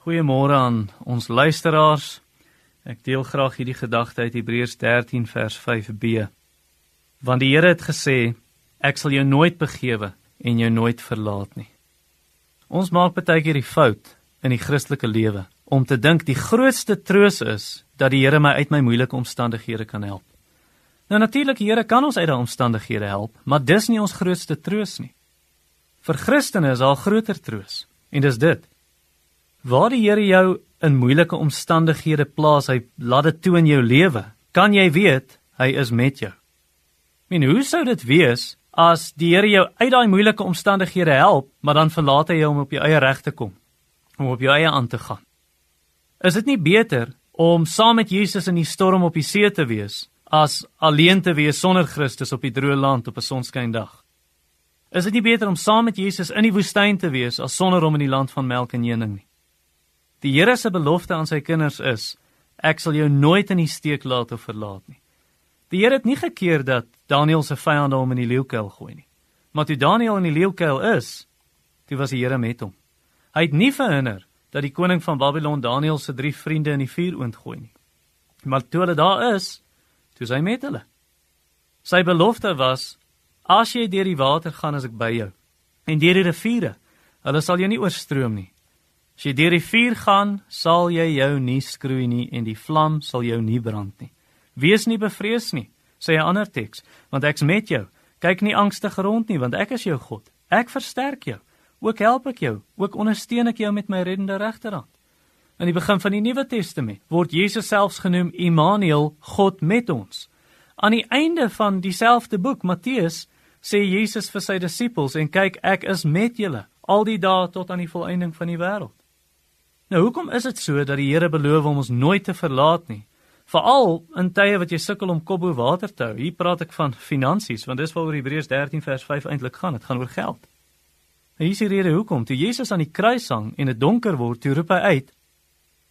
Goeiemôre aan ons luisteraars. Ek deel graag hierdie gedagte uit Hebreërs 13 vers 5b. Want die Here het gesê, ek sal jou nooit begewe en jou nooit verlaat nie. Ons maak baie keer die fout in die Christelike lewe om te dink die grootste troos is dat die Here my uit my moeilike omstandighede kan help. Nou natuurlik die Here kan ons uit daai omstandighede help, maar dis nie ons grootste troos nie. Vir Christene is daar groter troos en dis dit. Waar die Here jou in moeilike omstandighede plaas, hy laat dit toe in jou lewe. Kan jy weet hy is met jou? En hoe sou dit wees as die Here jou uit daai moeilike omstandighede help, maar dan verlaat hy jou om op jou eie reg te kom, om op jou eie aan te gaan? Is dit nie beter om saam met Jesus in die storm op die see te wees as alleen te wees sonder Christus op die droë land op 'n sonskyndag? Is dit nie beter om saam met Jesus in die woestyn te wees as sonder hom in die land van melk en honing nie? Die Here se belofte aan sy kinders is: Ek sal jou nooit in die steek laat of verlaat nie. Die Here het nie gekeer dat Daniël se vyande hom in die leeukuil gooi nie. Maar toe Daniël in die leeukuil is, toe was die Here met hom. Hy het nie verhinder dat die koning van Babylon Daniël se drie vriende in die vuur oondgooi nie. Maar toe hulle daar is, toe hy met hulle. Sy belofte was As jy deur die water gaan, as ek by jou. En deur die riviere, hulle sal jou nie oorstroom nie. As jy deur die vuur gaan, sal jy jou nie skroei nie en die vlam sal jou nie brand nie. Wees nie bevrees nie, sê 'n ander teks, want ek's met jou. Kyk nie angstig rond nie, want ek is jou God. Ek versterk jou. Ook help ek jou, ook ondersteun ek jou met my reddende regterhand. In die begin van die Nuwe Testament word Jesus selfs genoem Immanuel, God met ons. Aan die einde van dieselfde boek Matteus sê Jesus vir sy disippels en kyk ek is met julle al die dae tot aan die volëinding van die wêreld. Nou hoekom is dit so dat die Here beloof om ons nooit te verlaat nie? Veral in tye wat jy sukkel om kop bo water te hou. Hier praat ek van finansies want dis waaroor Hebreërs 13 vers 5 eintlik gaan. Dit gaan oor geld. En hier is die rede hoekom. Toe Jesus aan die kruis hang en dit donker word, toe roep hy uit: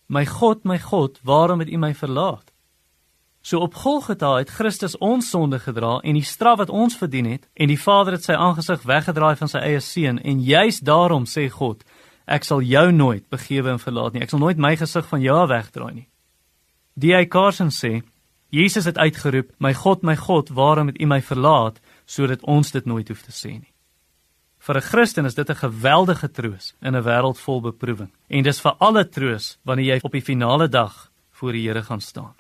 "My God, my God, waarom het U my verlaat?" So op Golgotha het Christus ons sonde gedra en die straf wat ons verdien het en die Vader het sy aangesig weggedraai van sy eie seun en juis daarom sê God ek sal jou nooit begewe en verlaat nie. Ek sal nooit my gesig van jou wegdraai nie. Die Carson sê Jesus het uitgeroep my God my God waarom het u my verlaat sodat ons dit nooit hoef te sê nie? Vir 'n Christen is dit 'n geweldige troos in 'n wêreld vol beproewing. En dis vir alle troos wanneer jy op die finale dag voor die Here gaan staan